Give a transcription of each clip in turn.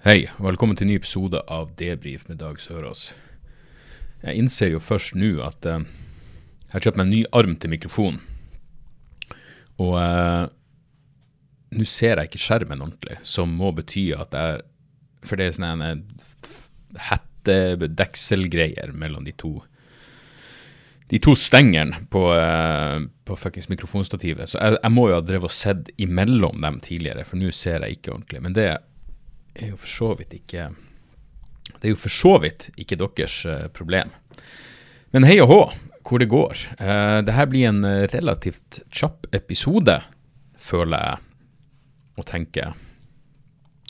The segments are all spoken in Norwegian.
Hei, velkommen til en ny episode av Debrif med Dag Sørås. Jeg innser jo først nå at eh, jeg har kjøpt meg en ny arm til mikrofon. Og eh, nå ser jeg ikke skjermen ordentlig, som må bety at jeg For det er sånne hettedekselgreier mellom de to de to stengene på, eh, på fuckings mikrofonstativet. Så jeg, jeg må jo ha drevet og sett imellom dem tidligere, for nå ser jeg ikke ordentlig. Men det er jo for så vidt ikke Det er jo for så vidt ikke deres eh, problem. Men hei og hå, hvor det går. Uh, det her blir en eh, relativt kjapp episode, føler jeg og tenker.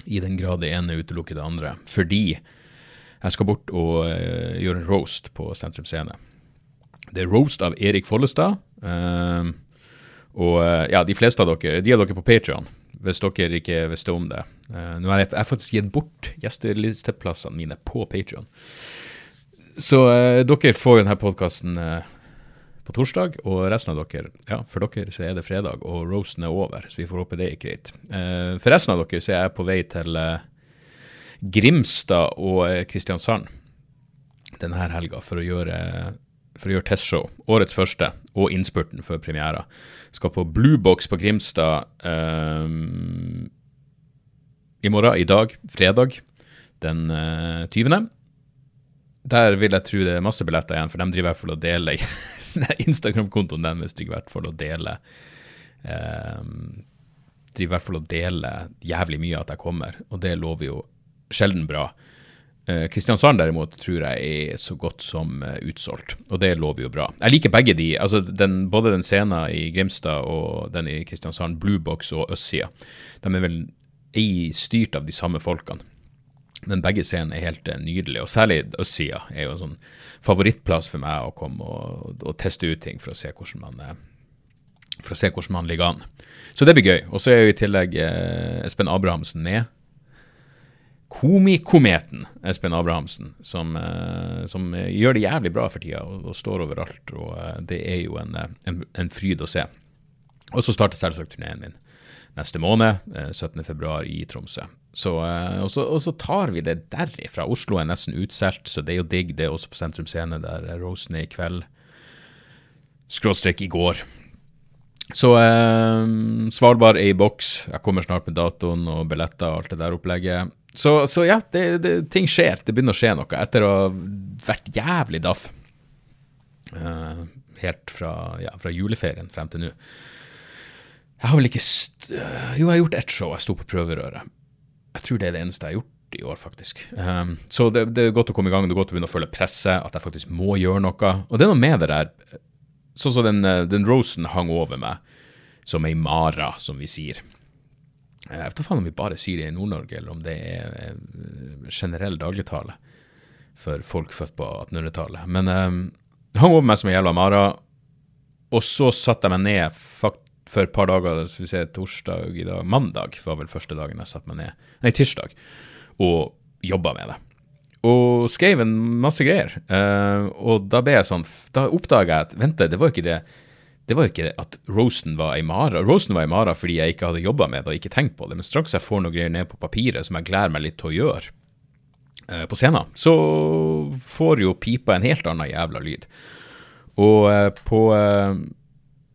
I den grad det ene utelukker det andre. Fordi jeg skal bort og gjøre en roast på Sentrum Scene. Det er roast av Erik Follestad. Uh, og ja, de fleste av dere, de av dere på Patreon, hvis dere ikke visste om det. Uh, nå har jeg, jeg faktisk gitt bort gjestelisteplassene mine på Patreon. Så uh, dere får jo denne podkasten på torsdag, og resten av dere, ja, for dere så er det fredag, og roasten er over, så vi får håpe det gikk greit. Eh, for resten av dere så er jeg på vei til eh, Grimstad og eh, Kristiansand denne helga for å gjøre for å gjøre testshow. Årets første, og innspurten før premiera. Skal på Bluebox på Grimstad um, i morgen, i dag, fredag, den uh, 20. Der vil jeg tro det er masse billetter igjen, for de driver i hvert fall og deler Instagram-kontoen deres driver i hvert fall og deler um, driver i hvert fall og deler jævlig mye at jeg kommer, og det lover jo sjelden bra. Eh, Kristiansand derimot tror jeg er så godt som eh, utsolgt, og det lover jo bra. Jeg liker begge de, altså den, både den scenen i Grimstad og den i Kristiansand, Bluebox og Østsida. De er vel ei styrt av de samme folkene. Men begge scenene er helt eh, nydelige, og særlig Østsida er jo en sånn favorittplass for meg å komme og, og teste ut ting for å se hvordan man er for å se hvordan man ligger an. Så det blir gøy. Og så er jo i tillegg Espen Abrahamsen med komikometen Espen Abrahamsen, som, eh, som gjør det jævlig bra for tida og, og står overalt. Og eh, det er jo en, eh, en, en fryd å se. Og så starter selvsagt turneen min neste måned, eh, 17.2. i Tromsø. Så, og, så, og så tar vi det derifra. Oslo er nesten utsolgt, så det er jo digg. Det er også på Sentrum Scene, der Rosen er i kveld. Skråstrek i går. Så eh, Svalbard er i boks. Jeg kommer snart med datoen og billetter og alt det der opplegget. Så, så ja, det, det, ting skjer. Det begynner å skje noe etter å ha vært jævlig daff. Eh, helt fra, ja, fra juleferien frem til nå. Jeg har vel ikke Jo, jeg har gjort ett show. Jeg sto på prøverøret. Jeg tror det er det eneste jeg har gjort i år, faktisk. Um, så det, det, er godt å komme i gang. Det er godt å begynne å føle presset, at jeg faktisk må gjøre noe. Og det er noe med det der Sånn som den, eh, den rosen hang over meg, som ei mara, som vi sier. Jeg vet ikke om vi bare sier det i Nord-Norge, eller om det er eh, generell dagligtale for folk født på 1800-tallet. Men um, hang over meg som ei jævla mara, og så satte jeg meg ned for et par dager, skal vi se, torsdag i dag, mandag var vel første dagen jeg satte meg ned, nei, tirsdag, og jobba med det. Og skrev en masse greier. Uh, og da ble jeg sånn, da oppdaga jeg at vent, det var jo ikke det det var jo ikke at Rosen var ei mara. Rosen var ei mara fordi jeg ikke hadde jobba med det og ikke tenkt på det. Men straks jeg får noe greier ned på papiret som jeg gleder meg litt til å gjøre uh, på scenen, så får jo pipa en helt annen jævla lyd. Og uh, på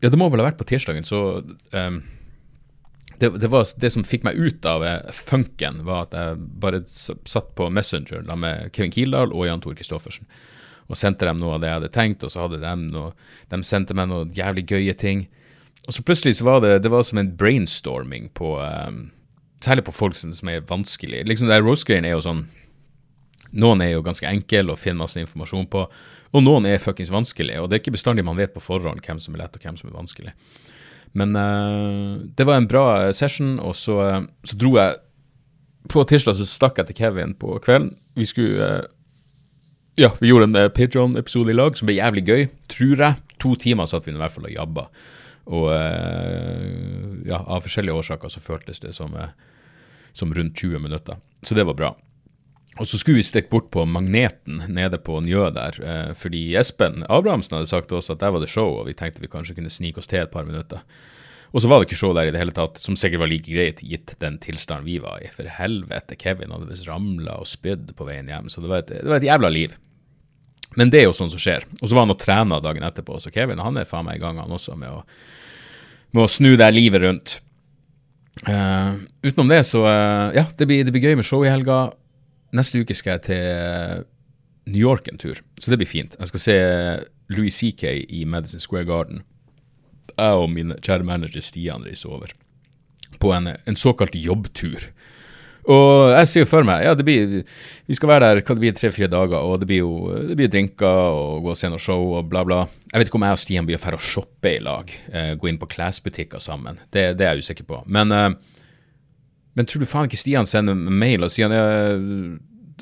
Ja, det må vel ha vært på tirsdagen, så eh, det, det, var, det som fikk meg ut av eh, funken, var at jeg bare satt på Messenger med Kevin Kildahl og Jan Tor Kristoffersen. Og sendte dem noe av det jeg hadde tenkt, og så hadde de noe De sendte meg noen jævlig gøye ting. Og så plutselig så var det Det var som en brainstorming på um, Særlig på folk som, er vanskelig. Liksom det der roast-greien er jo sånn Noen er jo ganske enkle å finne masse informasjon på, og noen er fuckings vanskelig. Og det er ikke bestandig man vet på forhånd hvem som er lett og hvem som er vanskelig. Men uh, det var en bra session, og så, uh, så dro jeg på tirsdag så stakk jeg til Kevin på kvelden. Vi skulle uh, Ja, vi gjorde en uh, Patron-episode i lag som ble jævlig gøy, tror jeg. To timer satt vi i hvert fall og jabba. Og ja, av forskjellige årsaker så føltes det som, som rundt 20 minutter. Så det var bra. Og så skulle vi stikke bort på Magneten nede på Njø der, eh, fordi Espen Abrahamsen hadde sagt til oss at der var det show, og vi tenkte vi kanskje kunne snike oss til et par minutter. Og så var det ikke show der i det hele tatt, som sikkert var like greit gitt den tilstanden vi var i. For helvete, Kevin hadde visst ramla og spydd på veien hjem, så det var, et, det var et jævla liv. Men det er jo sånn som skjer. Og så var han og trena dagen etterpå, så Kevin han er faen meg i gang han også med å, med å snu det livet rundt. Uh, utenom det, så uh, Ja, det blir, det blir gøy med show i helga. Neste uke skal jeg til New York en tur, så det blir fint. Jeg skal se Louis CK i Madison Square Garden. Jeg og min kjære manager Stian reiser over på en, en såkalt jobbtur. Og jeg ser jo for meg ja, det blir, vi skal være der det blir tre-fire dager, og det blir jo det blir drinker og gå og se noe show og bla, bla. Jeg vet ikke om jeg og Stian blir å shoppe i lag, eh, gå inn på klesbutikker sammen. Det, det, er jeg usikker på. Men eh, men tror du faen ikke Stian sender mail og sier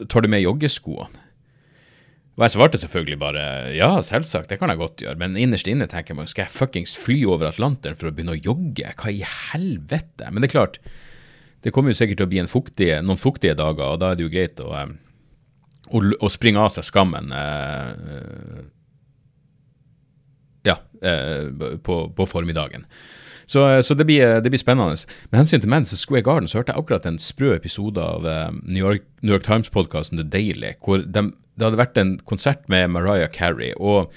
tar du med joggeskoene? Og jeg svarte selvfølgelig bare ja, selvsagt, det kan jeg godt gjøre, men innerst inne tenker jeg skal jeg fuckings fly over Atlanteren for å begynne å jogge? Hva i helvete? Men det er klart, det kommer jo sikkert til å bli fuktig, noen fuktige dager, og da er det jo greit å, eh, å, å springe av seg skammen eh, ja, eh, på, på formiddagen. Så, eh, så det, blir, det, blir, spennende. Med hensyn til Madison Square Garden så hørte jeg akkurat en sprø episode av uh, New York, York Times-podkasten The Daily, hvor de, det hadde vært en konsert med Mariah Carey. og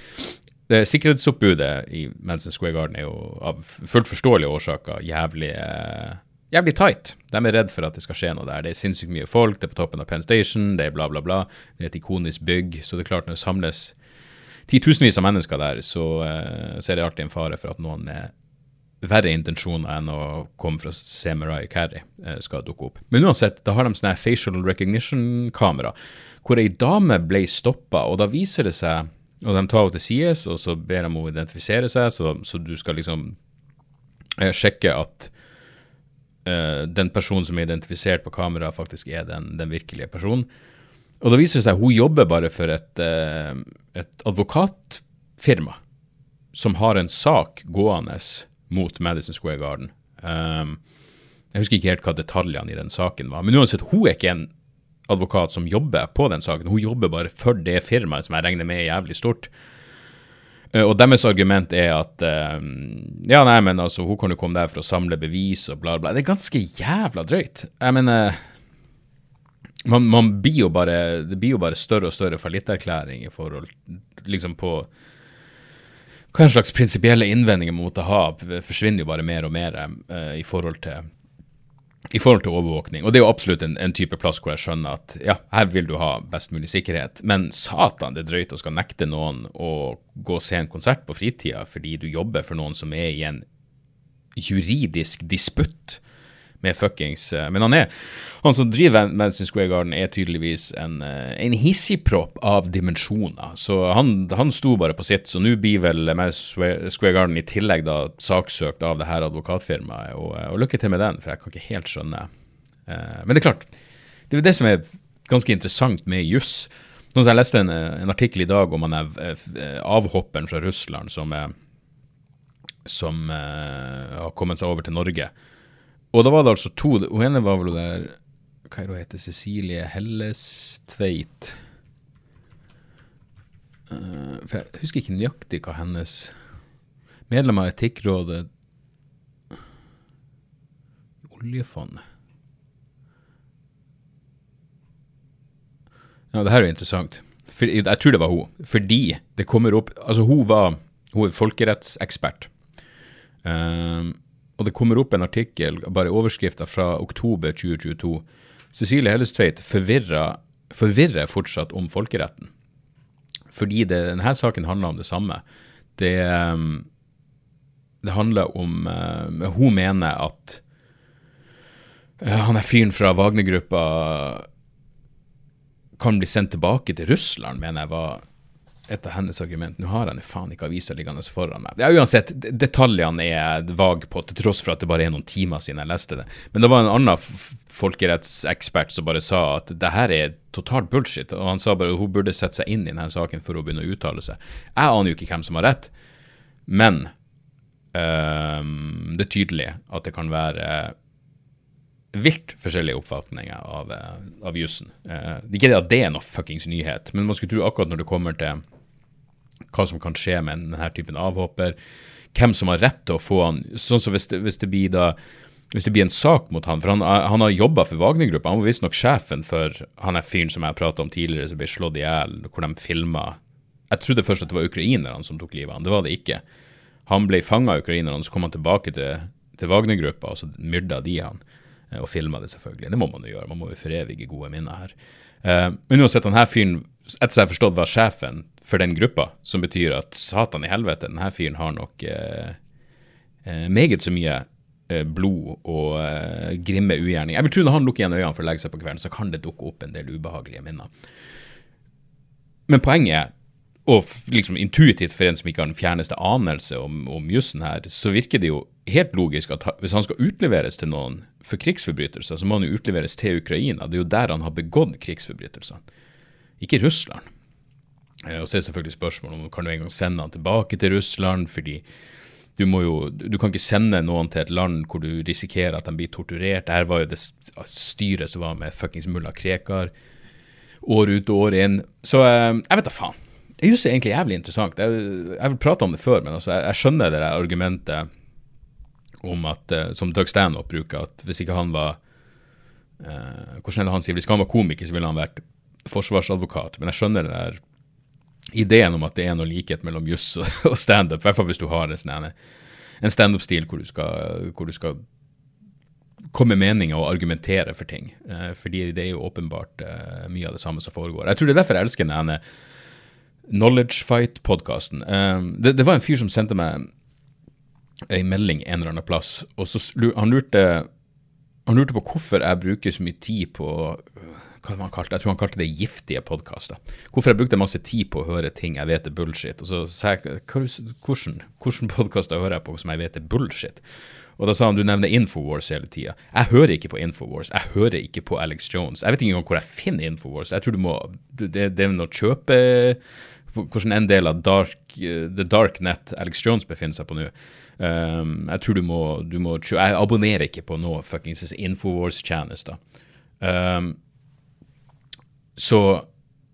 det Sikkerhetsoppbudet i Manson Square Garden er jo av fullt forståelige årsaker jævlig, jævlig tight. De er redd for at det skal skje noe der. Det er sinnssykt mye folk, det er på toppen av Penn Station, det er bla, bla, bla. Det er et ikonisk bygg. Så det er klart, når det samles titusenvis av mennesker der, så, så er det alltid en fare for at noen er verre intensjoner enn å komme fra å se Mariah Carey eh, skal dukke opp. Men uansett, da har de sånne facial recognition-kamera, hvor ei dame ble stoppa, og da viser det seg og de tar henne til sides, og så ber de henne identifisere seg, så, så du skal liksom eh, sjekke at uh, den personen som er identifisert på kamera, faktisk er den, den, virkelige personen. Og da viser det seg at hun jobber bare for et, et advokatfirma som har en sak gående mot Madison Square Garden. Um, jeg husker ikke helt hva detaljene i den saken var. Men uansett, hun er ikke en advokat som jobber på den saken. Hun jobber bare for det firmaet som jeg regner med er jævlig stort. Uh, og deres argument er at uh, ja, nei, men altså, hun kan jo komme der for å samle bevis og bla, bla. Det er ganske jævla drøyt. Jeg mener man, man blir jo bare, Det blir jo bare større og større fallitterklæring i forhold liksom på hva slags prinsipielle innvendinger man måtte ha, forsvinner jo bare mer og mer uh, i, forhold til, i forhold til overvåkning. Og det er jo absolutt en, en, type plass hvor jeg skjønner at ja, her vil du ha best mulig sikkerhet. Men satan, det er drøyt å skal nekte noen å gå og se en konsert på fritida fordi du jobber for noen som er i en juridisk disputt med fuckings eh, Men han er Han som driver Madison Square Garden, er tydeligvis en, eh, en hissigpropp av dimensjoner. Så han, han sto bare på sitt. Så nå blir vel Madison Square Garden i tillegg da saksøkt av det her advokatfirmaet. Og, eh, og lykke til med den, for jeg kan ikke helt skjønne Men det er klart, det er det som er ganske interessant med juss. Sånn jeg leste en, en, artikkel i dag om han er avhopperen fra Russland som, er, som uh, har kommet seg over til Norge. Og da var det altså to Hun ene var vel der Hva er det hun heter? Cecilie Hellestveit. Uh, for jeg husker ikke nøyaktig hva hennes medlem av Etikkrådet Oljefondet Ja, det her er jo interessant. For, jeg tror det var hun. Fordi det kommer opp Altså, hun var hun er folkerettsekspert. Um, og det kommer opp en artikkel, bare overskrifta fra oktober 2022. Cecilie Hellestveit forvirrer, forvirrer fortsatt om folkeretten. Fordi det, denne saken handler om det samme. Det, um, det handler om uh, Hun mener at uh, han er fyren fra Wagner-gruppa kan bli sendt tilbake til Russland, mener jeg var et av hennes argument Nå har jeg faen ikke avisa liggende foran meg. Ja, Uansett, detaljene er vag på, til tross for at det bare er noen timer siden jeg leste det. Men det var en annen folkerettsekspert som bare sa at det her er totalt bullshit. Og han sa bare at hun burde sette seg inn i denne saken før hun begynner å uttale seg. Jeg aner jo ikke hvem som har rett, men øh, det er tydelig at det kan være vilt forskjellige oppfatninger av, av jussen. Eh, ikke det at det er noe fuckings nyhet, men man skulle tro akkurat når det kommer til hva som kan skje med denne typen avhopper, hvem som har rett til å få han Sånn som hvis det, hvis det blir da hvis det blir en sak mot han, for han, han har jobba for Wagner-gruppa. Han var visstnok sjefen for han er fyren som jeg prata om tidligere, som ble slått i hjel, hvor de filma Jeg trodde først at det var ukrainerne som tok livet av han, det var det ikke. Han ble fanga av ukrainerne, så kom han tilbake til, til Wagner-gruppa, og så myrda de han. Eh, og filma det, selvfølgelig. Det må man jo gjøre. Man må jo forevige gode minner her. Uh, men uansett, denne fyren, etter jeg har forstått, var sjefen for den gruppa, som betyr at satan i helvete, denne fyren har nok eh, uh, meget så mye blod og grimme ugjerning. Jeg vil tro når han lukker igjen øynene for å legge seg på kvelden, så kan det dukke opp en del ubehagelige minner. Men poenget er og liksom intuitivt for en som ikke har den fjerneste anelse om, om jussen her, så virker det jo helt logisk at hvis han skal utleveres til noen for krigsforbrytelser, så må han jo utleveres til Ukraina. Det er jo der han har begått krigsforbrytelser, ikke Russland. Eh, og så er det selvfølgelig spørsmålet om kan du en gang sende han tilbake til Russland, fordi du jo, du kan ikke sende noen til et land hvor du risikerer at de blir torturert. Her var jo det styret som var med fuckings mulla Krekar år ut og år inn. Så eh, jeg vet da faen. Jeg er det er egentlig jævlig interessant. Jeg, jeg vil prate om det før, men altså, jeg, jeg, skjønner det der argumentet om at, uh, som Doug Stanhope bruker, at hvis ikke han var eh, Hvordan er det han sier? Hvis ikke han var komiker, så ville han vært forsvarsadvokat. Men jeg skjønner den der ideen om at det er noe likhet mellom juss og, standup, i hvert fall hvis du har en, sånn en standup-stil hvor, hvor, du skal komme med meninger og argumentere for ting. Eh, fordi det er jo åpenbart eh, mye av det samme som foregår. Jeg tror det er derfor jeg elsker denne Knowledge Fight-podkasten. Eh, det, det, var en fyr som sendte meg ei melding en eller annen plass, og så han lurte, han lurte på hvorfor jeg bruker så mye tid på hva han kalte, Jeg tror han kalte det giftige podkaster. Hvorfor jeg brukte masse tid på å høre ting jeg vet er bullshit. Og så sa jeg hvordan, hvordan podkaster hører jeg på som jeg vet er bullshit? Og da sa han du nevner Infowars hele tida. Jeg hører ikke på Infowars. Jeg hører ikke på Alex Jones. Jeg vet ikke engang hvor jeg finner Infowars. Jeg tror du må Det, det er noe kjøpe hvordan en del av dark, the dark net Alex Jones befinner seg på nå. Um, jeg tror du må, du må, Jeg abonnerer ikke på noe fuckings Infowars-tjenester. Um, så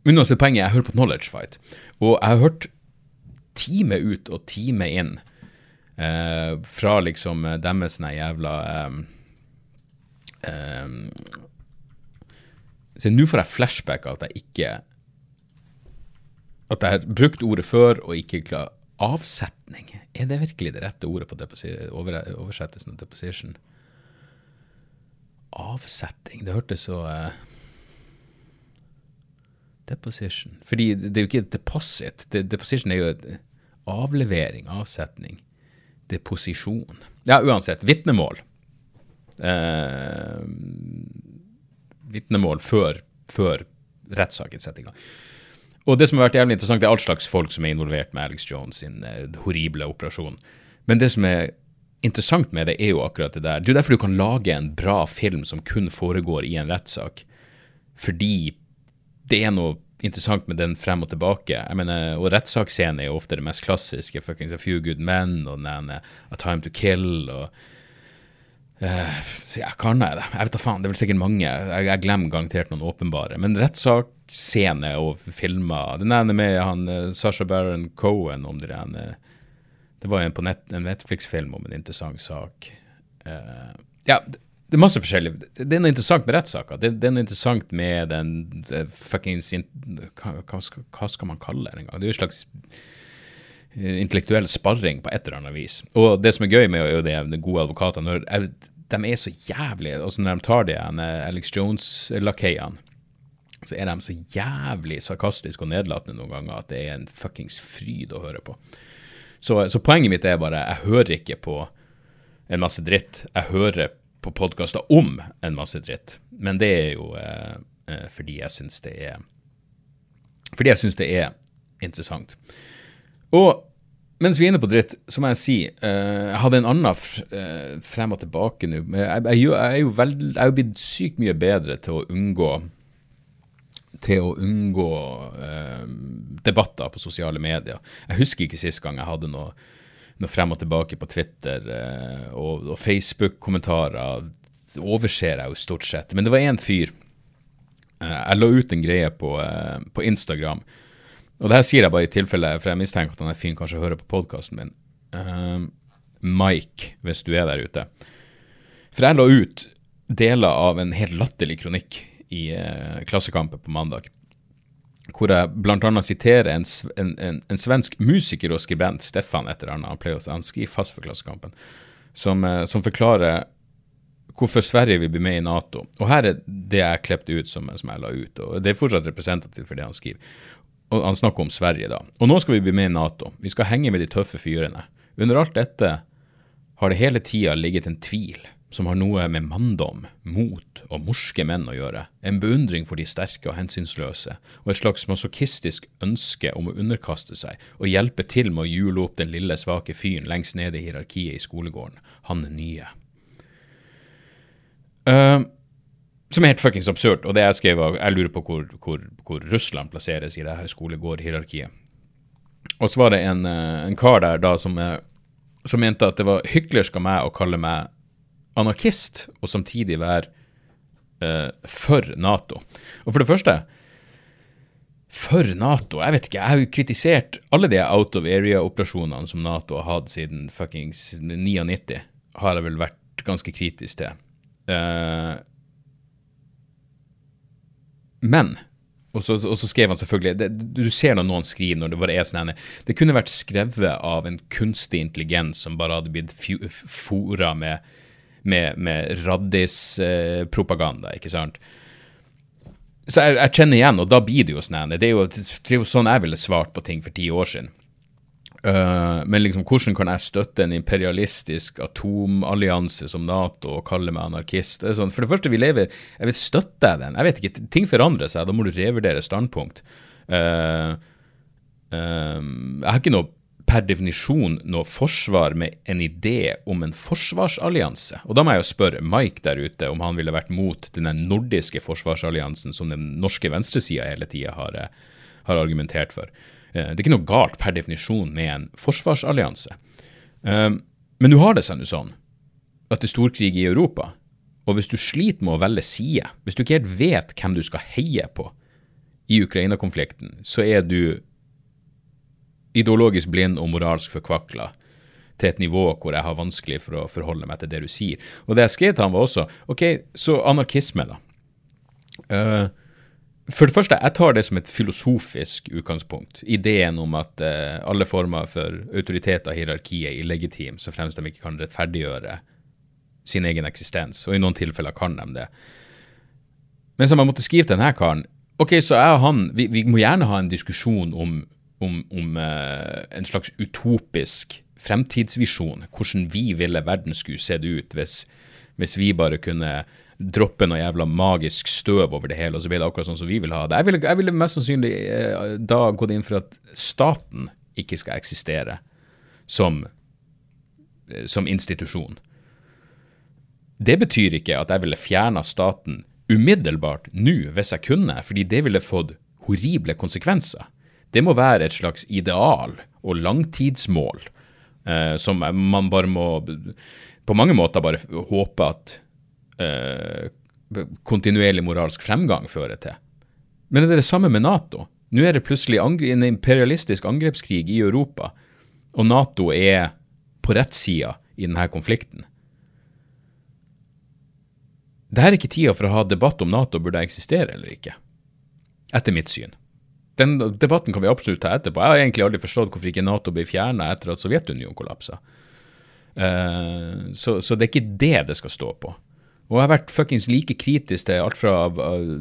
uansett poenget, jeg hører på Knowledge Fight. Og jeg har hørt time ut og time inn eh, fra liksom deres jævla eh, eh, Så nå får jeg flashback av at jeg ikke at jeg har brukt ordet før og ikke klar Avsetning, er det virkelig det rette ordet på over, oversettelsen av deposition? Avsetning, det hørtes så uh, Deposition Fordi det er jo ikke deposit. Deposition er jo avlevering, avsetning. Deposisjon. Ja, uansett. Vitnemål. Eh, vitnemål før, før rettssaken setter i gang. Og det som har vært jævlig interessant, det er all slags folk som er involvert med Alex Jones sin eh, horrible operasjon. Men det som er interessant med det, er jo akkurat det der. Det er derfor du kan lage en bra film som kun foregår i en rettssak. Fordi det er noe interessant med den frem og tilbake. Jeg mener, Og rettssaksscenen er jo ofte det mest klassiske. fuckings A Few Good Men og den A Time To Kill. og Uh, ja, kan jeg det? Jeg vet da faen. Det er vel sikkert mange. Jeg, jeg glemmer garantert noen åpenbare. Men rettssaksscene og filmer Den ene med han uh, Sasha Baron Cohen om det ene Det var en net, en Netflix-film om en interessant sak. Uh, ja, det, det, er masse forskjellig. Det, det er noe interessant med rettssaker. Det, det, er noe interessant med den fuckings hva, hva, skal, man kalle det engang? Det er jo en slags intellektuell sparring på et eller annet vis. Og det som er gøy med det, de gode advokatene når de er så jævlig altså Når de tar de Alex Jones-lakeiene, så er de så jævlig sarkastiske og nedlatende noen ganger at det er en fuckings fryd å høre på. Så, så, poenget mitt er bare jeg hører ikke på en masse dritt. Jeg hører på podkaster om en masse dritt. Men det er jo eh, eh fordi jeg syns det er Fordi jeg syns det er interessant. Og mens vi er inne på dritt, så må jeg si eh, Jeg hadde en annen uh, frem og tilbake nå. Jeg, jeg, jeg, er jo veld, jeg er blitt sykt mye bedre til å unngå til å unngå eh, debatter på sosiale medier. Jeg husker ikke sist gang jeg hadde noe, noe frem og tilbake på Twitter og, og Facebook-kommentarer. Overser jeg jo stort sett. Men det var én fyr. jeg la ut en greie på, på Instagram og det her sier jeg bare i tilfelle, for jeg mistenker at han er fin kanskje hører på podkasten min. Uh, Mike, hvis du er der ute. For jeg la ut deler av en helt latterlig kronikk i uh, Klassekampen på mandag. Hvor jeg bl.a. siterer en, en, en, en, svensk musiker og skribent, Stefan etter annet, han, pleier, han skriver fast for Klassekampen, som, uh, som, forklarer hvorfor Sverige vil bli med i Nato. Og her er det jeg klippet ut som, som, jeg la ut. og Det er fortsatt representativt for det han skriver og Han snakker om Sverige, da. Og nå skal vi bli med i Nato. Vi skal henge med de tøffe fyrene. Under alt dette har det hele tida ligget en tvil som har noe med manndom, mot og morske menn å gjøre, en beundring for de sterke og hensynsløse, og et slags masochistisk ønske om å underkaste seg og hjelpe til med å hjule opp den lille, svake fyren lengst nede i hierarkiet i skolegården, han nye. Uh, som er helt fuckings absurd. Og det jeg skrev, jeg lurer på hvor, hvor, hvor Russland plasseres i det her skolegårdhierarkiet. Og så var det en, eh, en kar der da som, eh, som, mente at det var hyklersk av meg å kalle meg anarkist, og samtidig være uh, for Nato. Og for det første for Nato? Jeg vet ikke, jeg har jo kritisert alle de out of area-operasjonene som Nato har hatt siden fuckings 99, har jeg vel vært ganske kritisk til. Uh, men og så, og så, skrev han selvfølgelig det, Du ser når noen skriver når det bare er sånn Det kunne vært skrevet av en kunstig intelligens som bare hadde blitt fora med, med, med raddispropaganda, ikke sant? Så jeg, jeg, kjenner igjen, og da blir det jo sånn. Det, det er jo sånn jeg ville svart på ting for ti år siden. Uh, men liksom, hvordan kan jeg støtte en imperialistisk atomallianse som Nato og kalle meg anarkist? Det sånn, for det første, vi lever Jeg vet, støtter jeg den? Jeg vet ikke, Ting forandrer seg, da må du revurdere standpunkt. Uh, uh, jeg har ikke noe per definisjon noe forsvar med en idé om en forsvarsallianse. Og da må jeg jo spørre Mike der ute om han ville vært mot den nordiske forsvarsalliansen som den norske venstresida hele tida har, har argumentert for. Eh, det er ikke noe galt per definisjon med en forsvarsallianse. Eh, men nå har det seg nå sånn at det er storkrig i Europa. Og hvis du sliter med å velge side, hvis du ikke helt vet hvem du skal heie på i Ukraina-konflikten, så er du ideologisk blind og moralsk forkvakla til et nivå hvor jeg har vanskelig for å forholde meg til det du sier. Og det jeg skrev til han var også OK, så anarkisme, da. Uh, for det første, jeg tar det som et filosofisk utgangspunkt. Ideen om at uh, alle former for autoritet og hierarki er illegitime, så fremst de ikke kan rettferdiggjøre sin egen eksistens. Og i noen tilfeller kan de det. Men som jeg måtte skrive til denne karen Ok, så jeg og han, vi, vi må gjerne ha en diskusjon om, om, om uh, en slags utopisk fremtidsvisjon. Hvordan vi ville verden skulle sett ut hvis, hvis vi bare kunne droppe noe jævla magisk støv over det hele, og så ble det akkurat sånn som vi vil ha det. Jeg ville, jeg ville mest sannsynlig eh, da gått inn for at staten ikke skal eksistere som, eh, som institusjon. Det betyr ikke at jeg ville fjerna staten umiddelbart nå, hvis jeg kunne, fordi det ville fått horrible konsekvenser. Det må være et slags ideal og langtidsmål eh, som man bare må på mange måter bare håpe at eh, kontinuerlig moralsk fremgang fører til. Men det er det samme med Nato. Nå er det plutselig en imperialistisk angrepskrig i Europa, og Nato er på rettssida i denne konflikten. Dette er ikke tida for å ha debatt om Nato burde eksistere eller ikke, etter mitt syn. Den debatten kan vi absolutt ta etterpå. Jeg har egentlig aldri forstått hvorfor ikke Nato ble fjerna etter at Sovjetunionen kollapsa. Uh, så, så, det er ikke det det skal stå på. Og jeg har vært fuckings like kritisk til alt fra uh,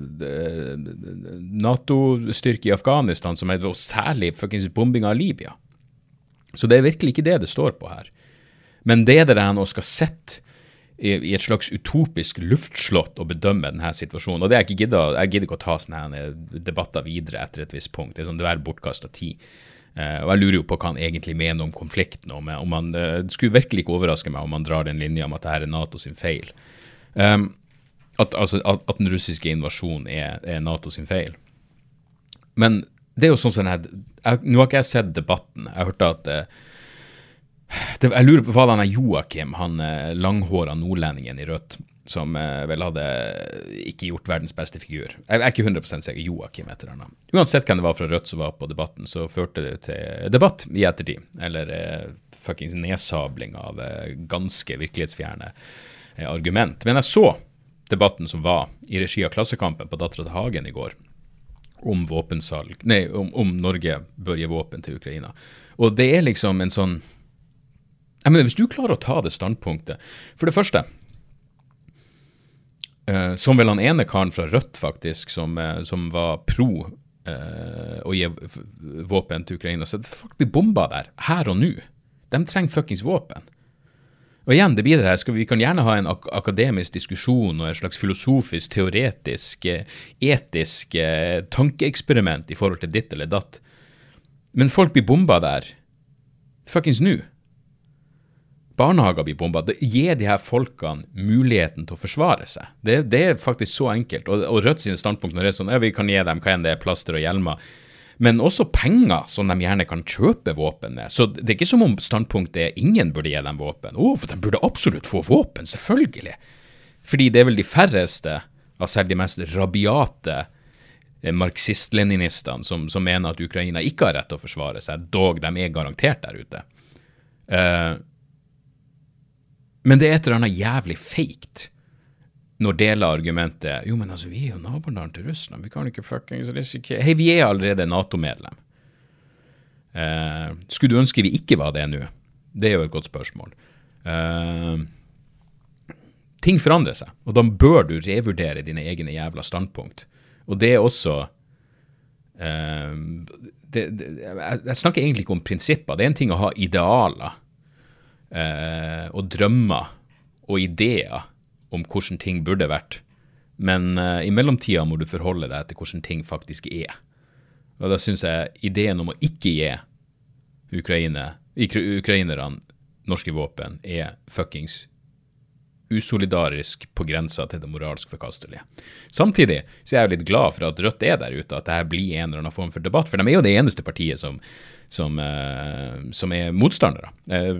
Nato-styrke i Afghanistan, som er særlig fuckings bombing av Libya. Så det er virkelig ikke det det står på her. Men det der han skal sitte i, et slags utopisk luftslott å bedømme denne situasjonen. Og det er ikke gidder, Jeg gidder ikke å ta sånne debatter videre etter et visst punkt. Det er sånn, det er bortkasta tid. Uh, og jeg lurer jo på hva han egentlig mener om konflikten. Om, om han, uh, det skulle virkelig ikke overraske meg om han drar den linja om at det her er NATO sin feil. Um, at, altså, at, at, den russiske invasjonen er, er NATO sin feil. Men det er jo sånn som jeg, jeg, Nå har ikke jeg sett debatten. Jeg hørte at uh, det, jeg lurer på hva er Joakim, han eh, langhåra nordlendingen i rødt, som eh, vel hadde ikke gjort verdens beste figur. Jeg, er ikke 100 sikker. Joakim heter han. Uansett hvem det var fra Rødt som var på debatten, så førte det til debatt i ettertid. Eller eh, fuckings nedsabling av eh, ganske virkelighetsfjerne eh, argument. Men jeg så debatten som var i regi av Klassekampen på Dattera til Hagen i går, om Nei, om, om Norge bør gi våpen til Ukraina. Og det er liksom en sånn jeg mener, Hvis du klarer å ta det standpunktet For det første, uh, som vel han ene karen fra Rødt, faktisk, som, uh, som var pro uh, å gi våpen til Ukraina, så folk blir bomba der, her og nå. De trenger fuckings våpen. Og igjen, det blir det her, skal vi kan gjerne ha en ak akademisk diskusjon og et slags filosofisk, teoretisk, etisk tankeeksperiment i forhold til ditt eller datt. Men folk blir bomba der fuckings nå barnehager blir bomba. Gi de her folkene muligheten til å forsvare seg. Det, det er faktisk så enkelt. Og, og Rødt sine standpunkt når det er sånn, ja, vi kan gi dem hva enn det er, plaster og hjelmer. Men også penger som de gjerne kan kjøpe våpen med. Så det er ikke som om standpunktet er ingen burde gi dem våpen. Å, for de burde absolutt få våpen, selvfølgelig. Fordi det er vel de færreste av selv de mest rabiate eh, marxist-leninistene som, som, mener at Ukraina ikke har rett til å forsvare seg, dog de er garantert der ute. Uh, men det er et eller annet jævlig feigt når deler argumentet Jo, men altså, vi er jo naboland til Russland, vi kan ikke fuckings risikere Hei, vi er allerede Nato-medlem. Eh, skulle du ønske vi ikke var det nå? Det er jo et godt spørsmål. Eh, ting forandrer seg, og da bør du revurdere dine egne jævla standpunkt. Og det er også eh, det, det, jeg, jeg snakker egentlig ikke om prinsipper. Det er en ting å ha idealer eh, og drømmer og ideer om hvordan ting burde vært. Men eh, i mellomtida må du forholde deg til hvordan ting faktisk er. Og da syns jeg ideen om å ikke gi Ukraine, ukrainerne norske våpen er fuckings usolidarisk på grensa til det moralsk forkastelige. Samtidig så er jeg jo litt glad for at Rødt er der ute, at dette blir en eller annen form for debatt. For de er jo det eneste partiet som, som, eh, som er motstandere. Eh,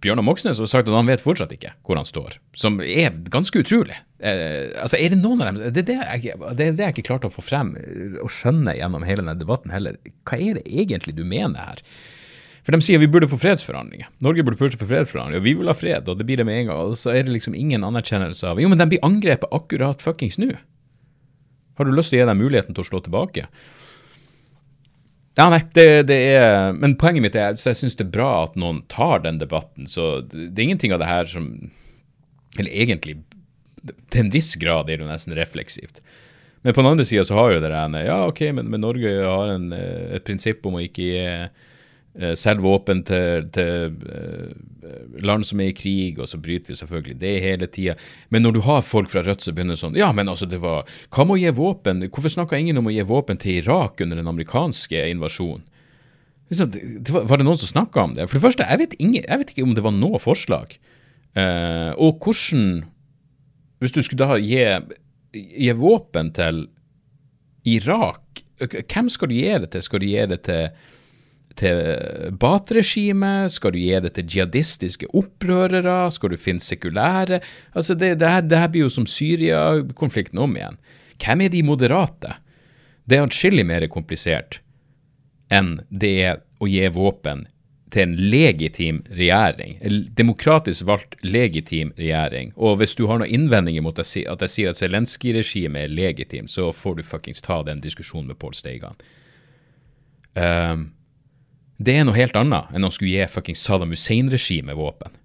Bjørnar Moxnes har sagt at han vet fortsatt ikke hvor han står, som er ganske utrolig. Eh, altså, er Det noen av dem, det er det, jeg, det er det jeg ikke klarte å få frem og skjønne gjennom hele denne debatten heller. Hva er det egentlig du mener her? For de sier vi burde få fredsforhandlinger. Norge burde pushe for fredsforhandlinger, og vi vil ha fred, og det blir det med en gang. Og så er det liksom ingen anerkjennelse av Jo, men de blir angrepet akkurat fuckings nå. Har du lyst til å gi dem muligheten til å slå tilbake? Ja, nei, det, det er Men poenget mitt er at jeg syns det er bra at noen tar den debatten. Så det, det er ingenting av det her som Eller egentlig, til en viss grad er det nesten refleksivt. Men på den andre sida så har jo det der Ja, OK, men, men Norge har en, eh, et prinsipp om å ikke gi selge våpen til, til uh, land som er i krig, og så bryter vi selvfølgelig det hele tida. Men når du har folk fra Rødt som begynner sånn Ja, men altså, det var Hva med å gi våpen? Hvorfor snakka ingen om å gi våpen til Irak under den amerikanske invasjonen? Liksom, var, det noen som snakka om det? For det første, jeg vet, ingen, jeg vet ikke om det var noe forslag. Uh, og hvordan Hvis du skulle da gi, gi våpen til Irak, hvem skal du gi det til? Skal du gi det til til Baath-regimet? Skal du gi det til jihadistiske opprørere? Skal du finne sekulære? Altså, det, det, her, det her blir jo som Syria-konflikten om igjen. Hvem er de moderate? Det er atskillig mer komplisert enn det er å gi våpen til en legitim regjering, en demokratisk valgt legitim regjering. Og hvis du har noen innvendinger mot at jeg sier at Zelenskyj-regimet er legitim, så får du fuckings ta den diskusjonen med Pål Steigan. Um, det er noe helt annet enn å skulle gi fucking Saddam Hussein-regimet våpen.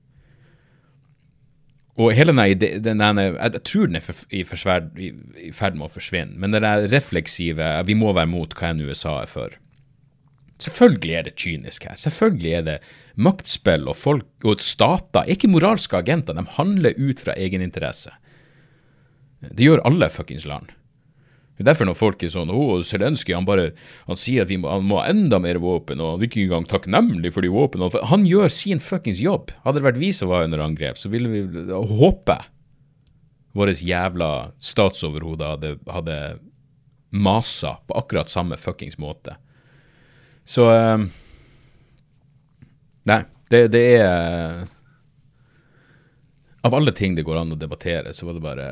Og hele den, den, den Jeg tror den er i, forsverd, i, i, ferd med å forsvinne, men det der refleksive Vi må være mot hva enn USA er for. Selvfølgelig er det kynisk her. Selvfølgelig er det maktspill og folk og stater. Er ikke moralske agenter. De handler ut fra egeninteresse. Det gjør alle fuckings land. Det er derfor når folk er sånn 'Å, Zelenskyj, han bare Han sier at må, han må ha enda mer våpen, og han er ikke engang takknemlig for de våpnene. Han gjør sin fuckings jobb. Hadde det vært vi som var under angrep, så ville vi håpe våre jævla statsoverhoder hadde, hadde masa på akkurat samme fuckings måte. Så uh, Nei, det, det er Av alle ting det går an å debattere, så var det bare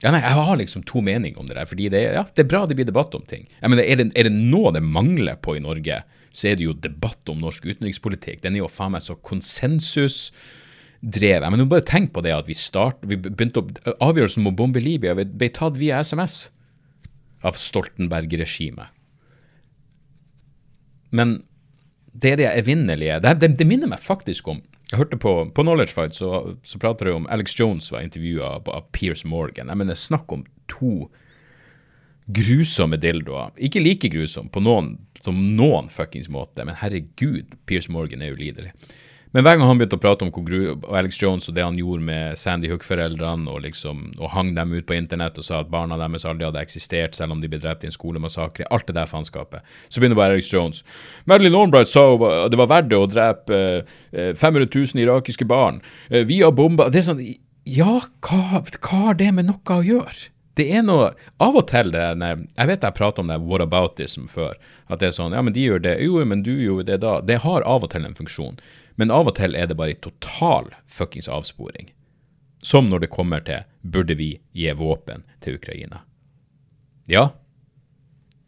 ja, nei, Jeg har liksom to meninger om det der. fordi det, ja, det er bra det blir debatt om ting. Jeg mener, er det, er det noe det mangler på i Norge, så er det jo debatt om norsk utenrikspolitikk. Den er jo faen meg så konsensusdrevet. Men bare tenk på det at vi start, vi begynte å, Avgjørelsen om å bombe Libya ble tatt via SMS av Stoltenberg-regimet. Men det er det evinnelige det, det, det minner meg faktisk om jeg hørte på, på Knowledge Fight, så, så prater de om Alex Jones var intervjua av, Piers Morgan. Jeg mener, snakk om to grusomme dildoer. Ikke like grusomme på noen, som noen fuckings måte, men herregud, Piers Morgan er ulidelig. Men hver gang han begynte å prate om og Alex Jones og det han gjorde med Sandy Hook-foreldrene, og, liksom, og hang dem ut på internett og sa at barna deres aldri hadde eksistert, selv om de ble drept i en skolemassakre, alt det der faenskapet, så begynner bare Alex Jones. Madeline Albright sa det var verdt det å drepe eh, 500 000 irakiske barn. Eh, vi har bomba Det er sånn Ja, hva, hva har det med noe å gjøre? det er noe Av og til det Jeg vet jeg prater om det whataboutism før. At det er sånn Ja, men de gjør det. Jo, men du gjorde det da. Det har av og til en funksjon. Men av og til er det bare en total fuckings avsporing. Som når det kommer til burde vi gi våpen til Ukraina. Ja,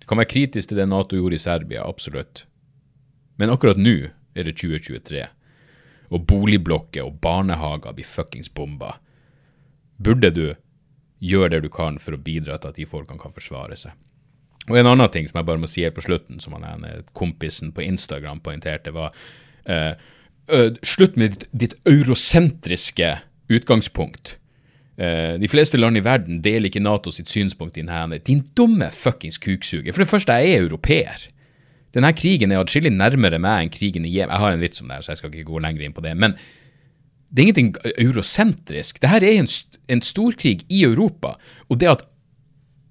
du kan være kritisk til det Nato gjorde i Serbia, absolutt. Men akkurat nå er det 2023, og boligblokker og barnehager blir fuckings bomba. Burde du gjøre det du kan for å bidra til at de folkene kan forsvare seg? Og en annen ting som jeg bare må si her på slutten, som han kompisen på Instagram poengterte, var uh, uh, slutt med ditt, ditt eurosentriske utgangspunkt. Uh, de fleste land i verden deler ikke Nato sitt synspunkt i denne. Din dumme fuckings kuksuger. For det første, jeg er europeer. Denne krigen er atskillig nærmere meg enn krigen i Jemen. Jeg har en vits om det, så jeg skal ikke gå lenger inn på det. Men det er ingenting eurosentrisk. Dette er en, en storkrig i Europa. Og det at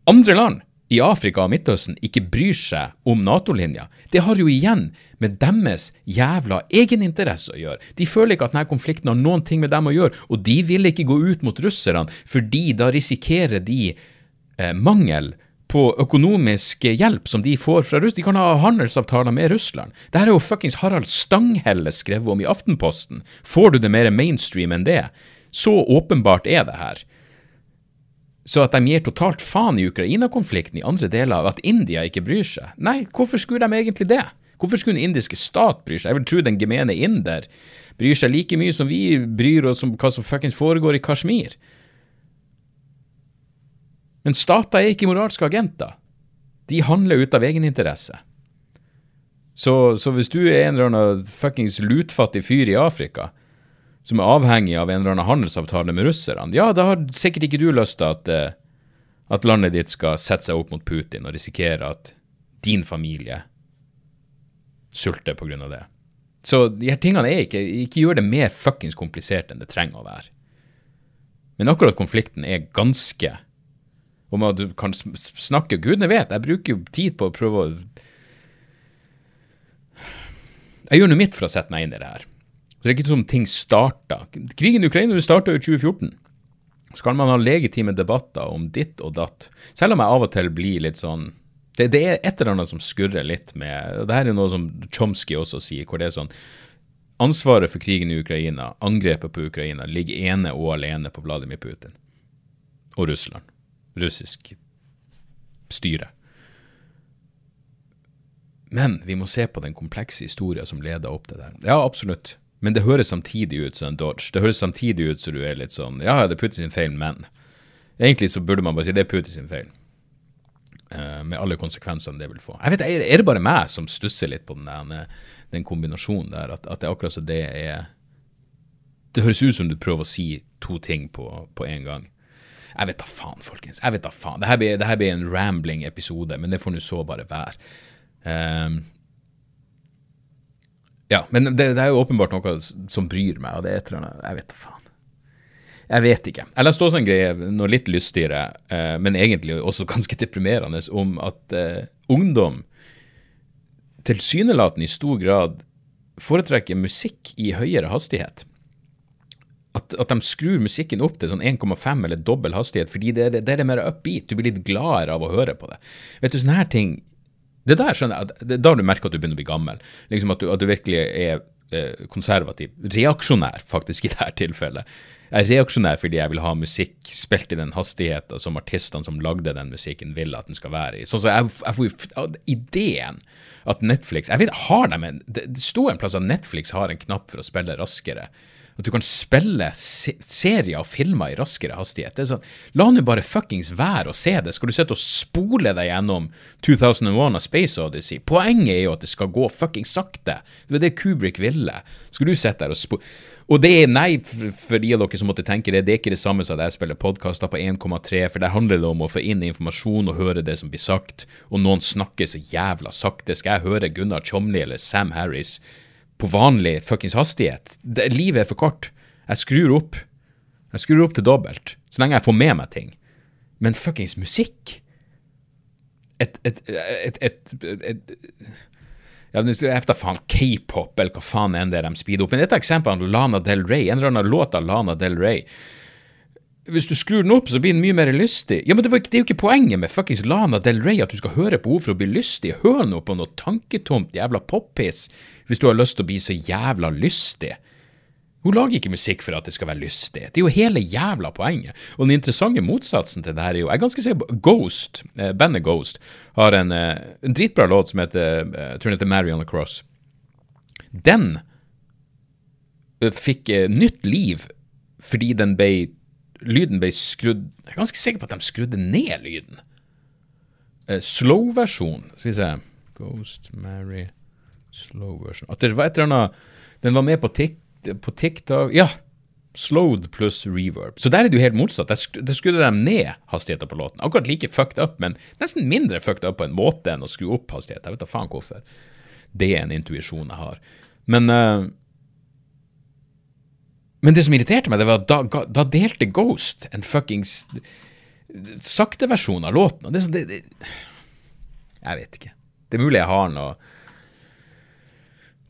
andre land i Afrika og Midtøsten ikke bryr seg om Nato-linja, det har jo igjen med deres jævla egeninteresse å gjøre. De føler ikke at denne konflikten har noen ting med dem å gjøre, og de vil ikke gå ut mot russerne, fordi da risikerer de eh, mangel på økonomisk hjelp som de får fra Russland. De kan ha handelsavtaler med Russland. Dette er jo fuckings Harald Stanghelle skrevet om i Aftenposten. Får du det mer mainstream enn det? Så åpenbart er det her. Så at de gir totalt faen i Ukraina-konflikten i andre deler av at India ikke bryr seg? Nei, hvorfor skulle de egentlig det? Hvorfor skulle den indiske stat bry seg? Jeg vil tro den gemene inder bryr seg like mye som vi bryr oss om hva som fuckings foregår i Kashmir. Men stater er ikke moralske agenter. De handler ut av egeninteresse. Så, så hvis du er en eller annen fuckings lutfattig fyr i Afrika, som er avhengig av en eller annen handelsavtale med russerne, ja, da har sikkert ikke du lyst til at, eh, at landet ditt skal sette seg opp mot Putin og risikere at din familie sulter av det. Så de her tingene er ikke Ikke gjør det mer fuckings komplisert enn det trenger å være. Men akkurat konflikten er ganske Om at du kan snakke Gudene vet, jeg bruker jo tid på å prøve å Jeg gjør noe mitt for å sette meg inn i det her. Så det er ikke som ting starta. Krigen i Ukraina starta i 2014. Så kan man ha legitime debatter om ditt og datt. Selv om jeg av og til blir litt sånn Det, det er et eller annet som skurrer litt med det her er noe som Chomsky også sier, hvor det er sånn Ansvaret for krigen i Ukraina, angrepet på Ukraina, ligger ene og alene på Vladimir Putin og Russland. Russisk styre. Men vi må se på den komplekse historien som leder opp til det. Ja, absolutt. Men det høres samtidig ut som en dodge. Det høres samtidig ut som du er litt sånn Ja, det er Putin sin feil, men Egentlig så burde man bare si det er Putin sin feil. Uh, med alle konsekvensene det vil få. Jeg vet, Er det bare meg som stusser litt på den, der, den kombinasjonen der? At, at det er akkurat så det er Det høres ut som du prøver å si to ting på, på en gang. Jeg vet da faen, folkens. Jeg vet da faen. Dette blir, dette blir en rambling episode, men det får nå så bare være. Um, ja, men det, det er jo åpenbart noe som bryr meg, og det er et eller annet Jeg vet da faen. Jeg vet ikke. Jeg leste også en greie, noe litt lystigere, eh, men egentlig også ganske deprimerende, om at eh, ungdom tilsynelatende i stor grad foretrekker musikk i høyere hastighet. At, at, de skrur musikken opp til sånn 1,5 eller dobbel hastighet, fordi det, det, det er mer upbeat. Du blir litt gladere av å høre på det. Vet du, sånne her ting Det der skjønner jeg, det er da du merker at du begynner å bli gammel. Liksom at du, at du virkelig er eh, konservativ. Reaksjonær, faktisk, i dette tilfellet. Jeg er reaksjonær fordi jeg vil ha musikk spilt i den hastigheten som artistene som lagde den musikken, vil at den skal være i. Sånn så jeg, jeg får ideen at Netflix Jeg vet, har de en det sto en plass at Netflix har en knapp for å spille raskere. At du kan spille se serier og filmer i raskere hastighet. Det er sånn, La nå bare fuckings være å se det. Skal du sitte og spole deg gjennom 2001 av Space Odyssey? Poenget er jo at det skal gå fuckings sakte. Det var det Kubrick ville. Skal du sitte der og spole Og det er nei for de av dere som måtte tenke det. Det er ikke det samme som at jeg spiller podkaster på 1,3, for der handler det om å få inn informasjon og høre det som blir sagt. Og noen snakker så jævla sakte. Skal jeg høre Gunnar Tjomli eller Sam Harris på vanlig fuckings hastighet. Det, livet er for kort. Jeg skrur opp. Jeg skrur opp til dobbelt, så lenge jeg får med meg ting. Men fuckings musikk Et Et, et, et, et ja, efter faen, K-pop, eller hva faen enn det de speeder opp. Men et eksempel er Lana Del Rey, en eller annen låt av Lana Del Rey. Hvis du skrur den opp, så blir den mye mer lystig. Ja, men det, var, det er jo ikke poenget med fuckings Lana Del Rey at du skal høre på henne for å bli lystig. Hør nå på noe tanketomt jævla poppiss hvis du har lyst til å bli så jævla lystig. Hun lager ikke musikk for at det skal være lystig. Det er jo hele jævla poenget. Og den interessante motsatsen til det her er jo Jeg er ganske sikker på Ghost, eh, bandet Ghost, har en, eh, en, dritbra låt som heter eh, tror den heter Mary on the Cross. Den eh, fikk eh, nytt liv fordi den ble Lyden ble skrudd Jeg er ganske sikker på at de skrudde ned lyden. Eh, Slow-versjon Skal vi se Ghost Mary Slow-versjon At det var et eller annet Den var med på, tik, på TikTok Ja. Slowed pluss reverb. Så der er det jo helt motsatt. Der skrudde de ned hastigheten på låten. Akkurat like fucked up, men nesten mindre fucked up på en måte enn å skru opp hastigheten. Jeg vet da faen hvorfor. Det er en intuisjon jeg har. Men uh, Men det som irriterte meg, det var at da, da delte Ghost en fuckings sakte versjon av låten. Og det, det, det, Jeg vet ikke. Det er mulig jeg har noe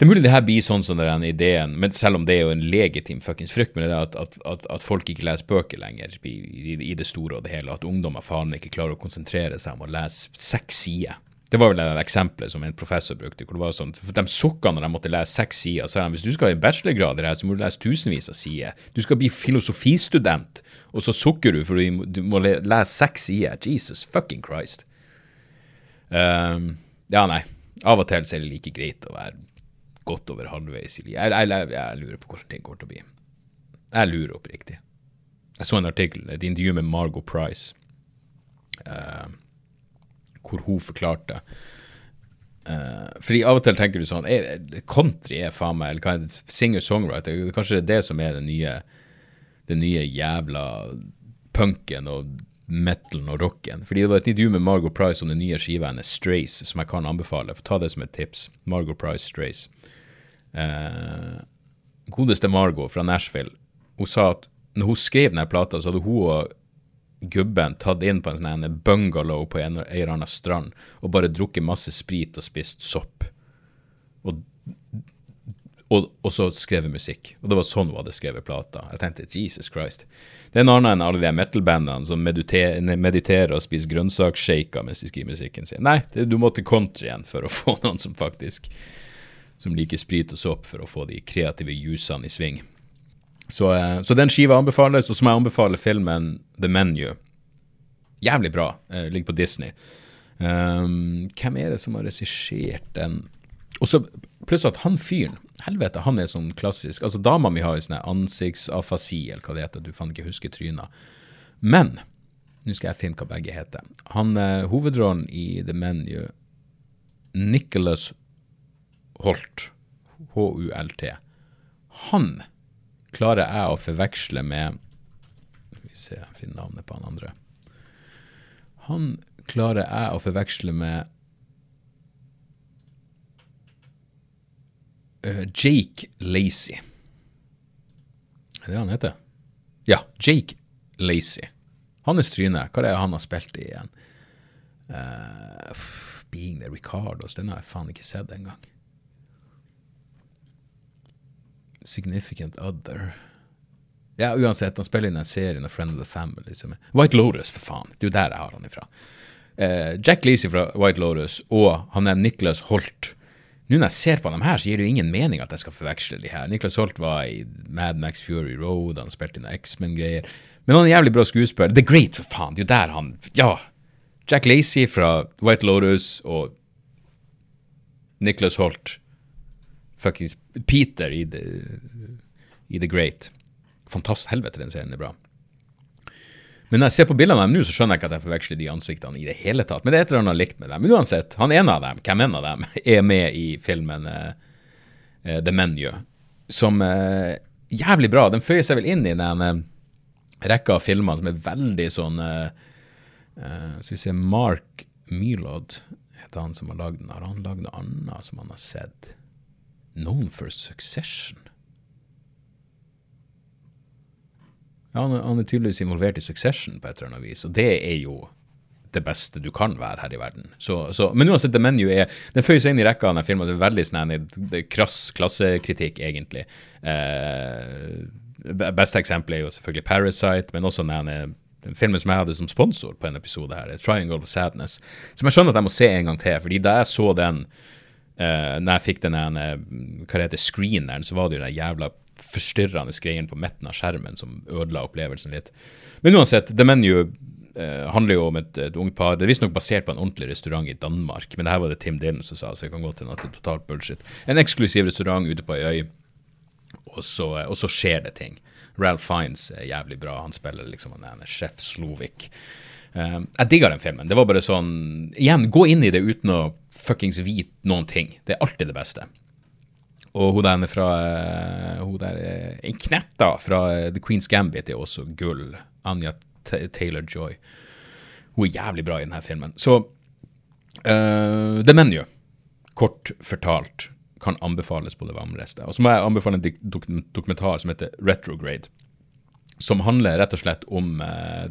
det er mulig det her blir sånn som den ideen, men selv om det er jo en legitim fuckings frykt, men det er at, at, at, folk ikke leser bøker lenger i, i, det store og det hele, at ungdommer faen ikke klarer å konsentrere seg om å lese seks sider. Det var vel det eksempelet som en professor brukte. hvor det var sånn, for De sukka når de måtte lese seks sider. så de, Hvis du skal ha en bachelorgrad i det her, så må du lese tusenvis av sider. Du skal bli filosofistudent, og så sukker du for du, du må lese seks sider. Jesus fucking Christ. Um, ja, nei. Av og til så er det like greit å være godt over halvveis i livet. Jeg, jeg, jeg, lurer på hvordan ting kommer til å bli. Jeg lurer oppriktig. Jeg så en artikkel, et intervju med Margot Price, uh, hvor hun forklarte uh, fordi av og til tenker du sånn er, Country er faen meg Eller er singer-songwriter? Kanskje det er det som er den nye, den nye jævla punken og metalen og rocken. Fordi det var et intervju med Margot Price om den nye skiva hennes Strays, som jeg kan anbefale. For ta det som et tips. Margot Price Strays. Uh, godeste Margot fra Nashville, hun sa at når hun skrev denne plata, så hadde hun og gubben tatt inn på en sånn bungalow på en, eller annen strand og bare drukket masse sprit og spist sopp. Og, og, og så skrevet musikk. Og det var sånn hun hadde skrevet plata. Jeg tenkte Jesus Christ. Det er en annen enn alle de metal-bandene som mediterer og spiser grønnsakshaker mens de skriver musikken sin. Nei, det, du må til countryen for å få noen som faktisk som liker sprit og sopp, for å få de kreative jusene i sving. Så, eh, så, den skiva anbefales, og så må jeg anbefale filmen The Menu. Jævlig bra. Eh, ligger på Disney. Um, hvem er det som har regissert den? Og så Pluss at han fyren Helvete, han er sånn klassisk Altså, dama mi har jo sånn ansiktsafasi, eller hva det heter, du kan ikke huske tryna. Men nå skal jeg finne hva begge heter. Han eh, Hovedrollen i The Menu, Nicholas Holt, H-U-L-T, han klarer jeg å forveksle med Skal vi se, finner navnet på han andre. Han klarer jeg å forveksle med uh, Jake Lacey. Er det han heter? Ja, Jake Lacey. Hans tryne, hva er det han har spilt i igjen? Uh, Being the Ricardos, den har jeg faen ikke sett engang. Significant Other. Ja, uansett, han spiller inn en serie av Friend of the Family. Som White Lotus, for faen. Det er jo der jeg har han ifra. Uh, Jack Leasey fra White Lotus og han er Nicholas Holt. Nå når jeg ser på dem her, så gir det jo ingen mening at jeg skal forveksle de her. Nicholas Holt var i Mad Max Fury Road, han spilte inn X-Men-greier. Men han er en jævlig bra skuespiller. The Great, for faen. Det er jo der han Ja. Jack Lacey fra White Lotus og Nicholas Holt Fuckings Peter i The, i The Great. Fantastisk. Helvete, den serien er bra. Men når jeg ser på bildene av dem nå, så skjønner jeg ikke at jeg forveksler de ansiktene i det hele tatt. Men det er et eller annet likt med dem. Men uansett, han ene av dem, hvem en av dem, er med i filmen uh, The Menu, som uh, jævlig bra. Den føyer seg vel inn i den uh, rekka av filmer som er veldig sånn Skal vi se Mark Mylod heter han som har lagd den. Har han lagd noe annet som han har sett? Known for Succession? Ja, han, han, er tydeligvis involvert i Succession på et eller annet vis, og det er jo det beste du kan være her i verden. Så, så, men uansett, The Menu er Den føyer seg inn i rekka av filmen, Det er veldig sånn krass klassekritikk, egentlig. Eh, beste eksempelet er jo selvfølgelig Parasite, men også den, den filmen som jeg hadde som sponsor på en episode her, Triangle of Sadness, som jeg skjønner at jeg må se en gang til. fordi da jeg så den uh, når jeg fikk den hva det heter, screeneren, så var det jo den jævla forstyrrende greien på midten av skjermen som ødela opplevelsen litt. Men uansett, The Menu uh, handler jo om et, et ungt par. Det er visstnok basert på en ordentlig restaurant i Danmark, men det her var det Tim Dylan som sa, så jeg kan gå til at det er totalt bullshit. En eksklusiv restaurant ute på ei øy, og så, og så, skjer det ting. Ralph Fiends er jævlig bra. Han spiller liksom en sjef Slovik. Um, jeg digga den filmen. Det var bare sånn Igjen, gå inn i det uten å fuckings vite noen ting. Det er alltid det beste. Og hun der fra uh, hun der, uh, En knett da, fra uh, The Queen's Gambit er også gull. Anja Taylor-Joy. Hun er jævlig bra i denne filmen. Så The Menu, kort fortalt, kan anbefales på det varmeste. Og så må jeg anbefale en dokumentar som heter Retrograde. Som handler rett og slett om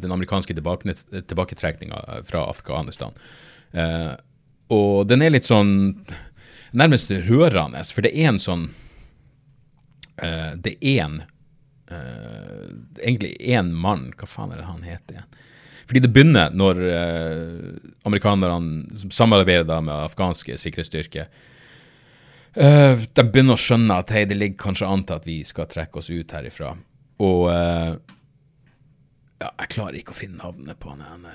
den amerikanske tilbaketrekninga fra Afghanistan. og den er litt sånn nærmest rørende, for det er en sånn Det er en Egentlig én mann, hva faen er det han heter igjen? Fordi det begynner når amerikanerne samarbeider med afghanske sikkerhetsstyrker. De begynner å skjønne at hei, det ligger kanskje an til at vi skal trekke oss ut herifra. Og uh, ja, jeg klarer ikke å finne navnet på han.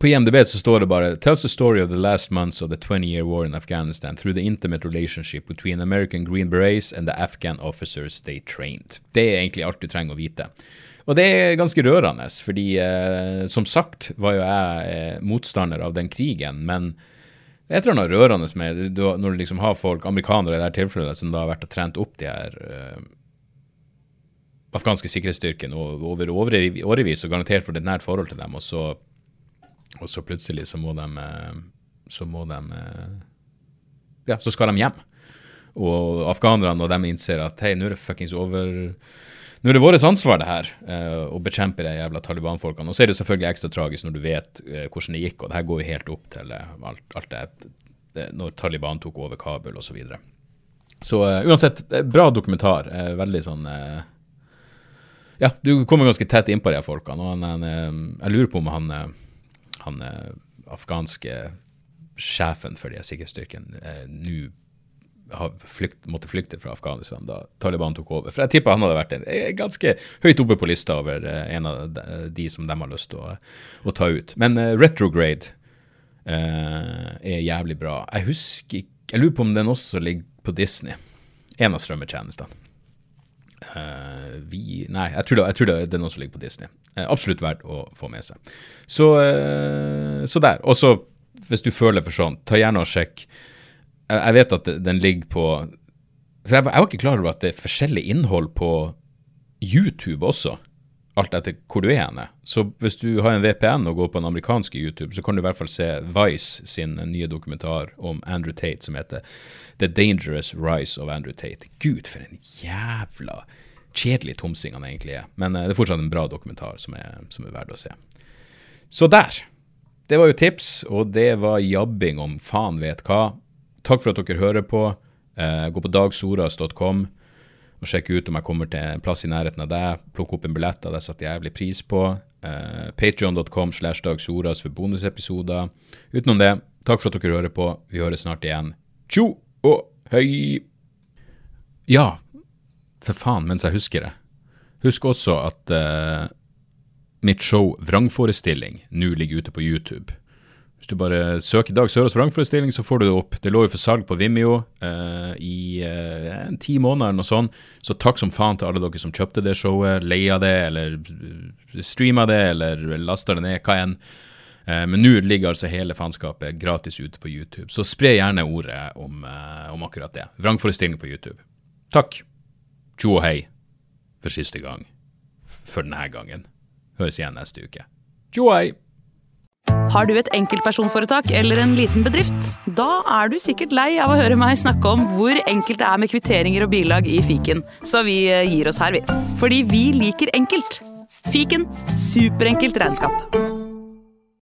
På IMDb så står det bare Tells the story of the last months of the 20-year war in Afghanistan through the intimate relationship between American Green Berets and the Afghan officers they trained. Det er egentlig alt du trenger å vite. Og det er ganske rørende, fordi eh, som sagt var jo jeg eh, motstander av den krigen, men det er et eller annet rørende med når du liksom har folk, amerikanere i dette tilfellet, som da har vært og trent opp de her eh, afghanske sikkerhetsstyrken over årevis og garantert for et nært forhold til dem, og så og så plutselig så må de eh, Så må de eh, Ja, så skal de hjem. Og afghanerne og dem innser at hei, nå er det fuckings over nå er det vårt ansvar det her, eh, å bekjempe de jævla Taliban-folkene. Og så er det selvfølgelig ekstra tragisk når du vet hvordan det gikk, og det her går jo helt opp til alt, alt det, det, når Taliban tok over Kabul osv. Så, videre. så uh, uansett, bra dokumentar. Veldig sånn uh, Ja, du kommer ganske tett innpå de folkene. Og han, jeg lurer på om han han eh, afghanske sjefen for de sikkerhetsstyrkene eh, nå flykt, måtte flykte fra Afghanistan da Taliban tok over. For jeg tipper han hadde vært en, eh, ganske høyt oppe på lista over en av de, som de har lyst til å, å ta ut. Men Retrograde eh, er jævlig bra. Jeg husker Jeg lurer på om den også ligger på Disney. En av strømmetjenestene. Uh, vi Nei, jeg tror, det, jeg tror det, den også ligger på Disney. Uh, absolutt verdt å få med seg. Så, uh, så der. Og så, hvis du føler for sånn, ta gjerne og sjekk. Jeg, jeg vet at den ligger på For jeg, jeg var ikke klar over at det er forskjellig innhold på YouTube også. alt etter hvor du er henne. Så hvis du har en VPN og går på en amerikansk YouTube, så kan du i hvert fall se Vice sin nye dokumentar om Andrew Tate som heter The Dangerous Rise of Andrew Tate. Gud, for en jævla kjedelig tomsing han egentlig er. Men uh, det er fortsatt en bra dokumentar som er, som er verdt å se. Så der. Det var jo tips, og det var jabbing om faen vet hva. Takk for at dere hører på. Uh, gå på dagsoras.com og sjekke ut om jeg kommer til en plass i nærheten av deg. Plukke opp en billett, det setter jeg jævlig pris på. Uh, Patreon.com slash dagsoras for bonusepisoder. Utenom det, takk for at dere hører på. Vi høres snart igjen. Tjo og hei! Ja, for faen, mens jeg husker det. Husk også at uh, mitt show Vrangforestilling nå ligger ute på YouTube. Hvis du bare søker Dag Sørås vrangforestilling, så får du det opp. Det lå jo for salg på Vimeo uh, i en ti måneder eller noe sånt. Så takk som faen til alle dere som kjøpte det showet, leia det, eller streama det, eller lasta det ned, hva enn. Uh, men nå ligger altså hele faenskapet gratis ute på YouTube, så spre gjerne ordet om, om akkurat det. Vrangforestilling på YouTube. Takk. Tjo og hei for siste gang. For denne gangen. Høres igjen neste uke. Tjo og hei! Har du et enkeltpersonforetak eller en liten bedrift? Da er du sikkert lei av å høre meg snakke om hvor enkelt det er med kvitteringer og bilag i fiken, så vi eh, gir oss her, vi. Fordi vi liker enkelt. Fiken superenkelt regnskap.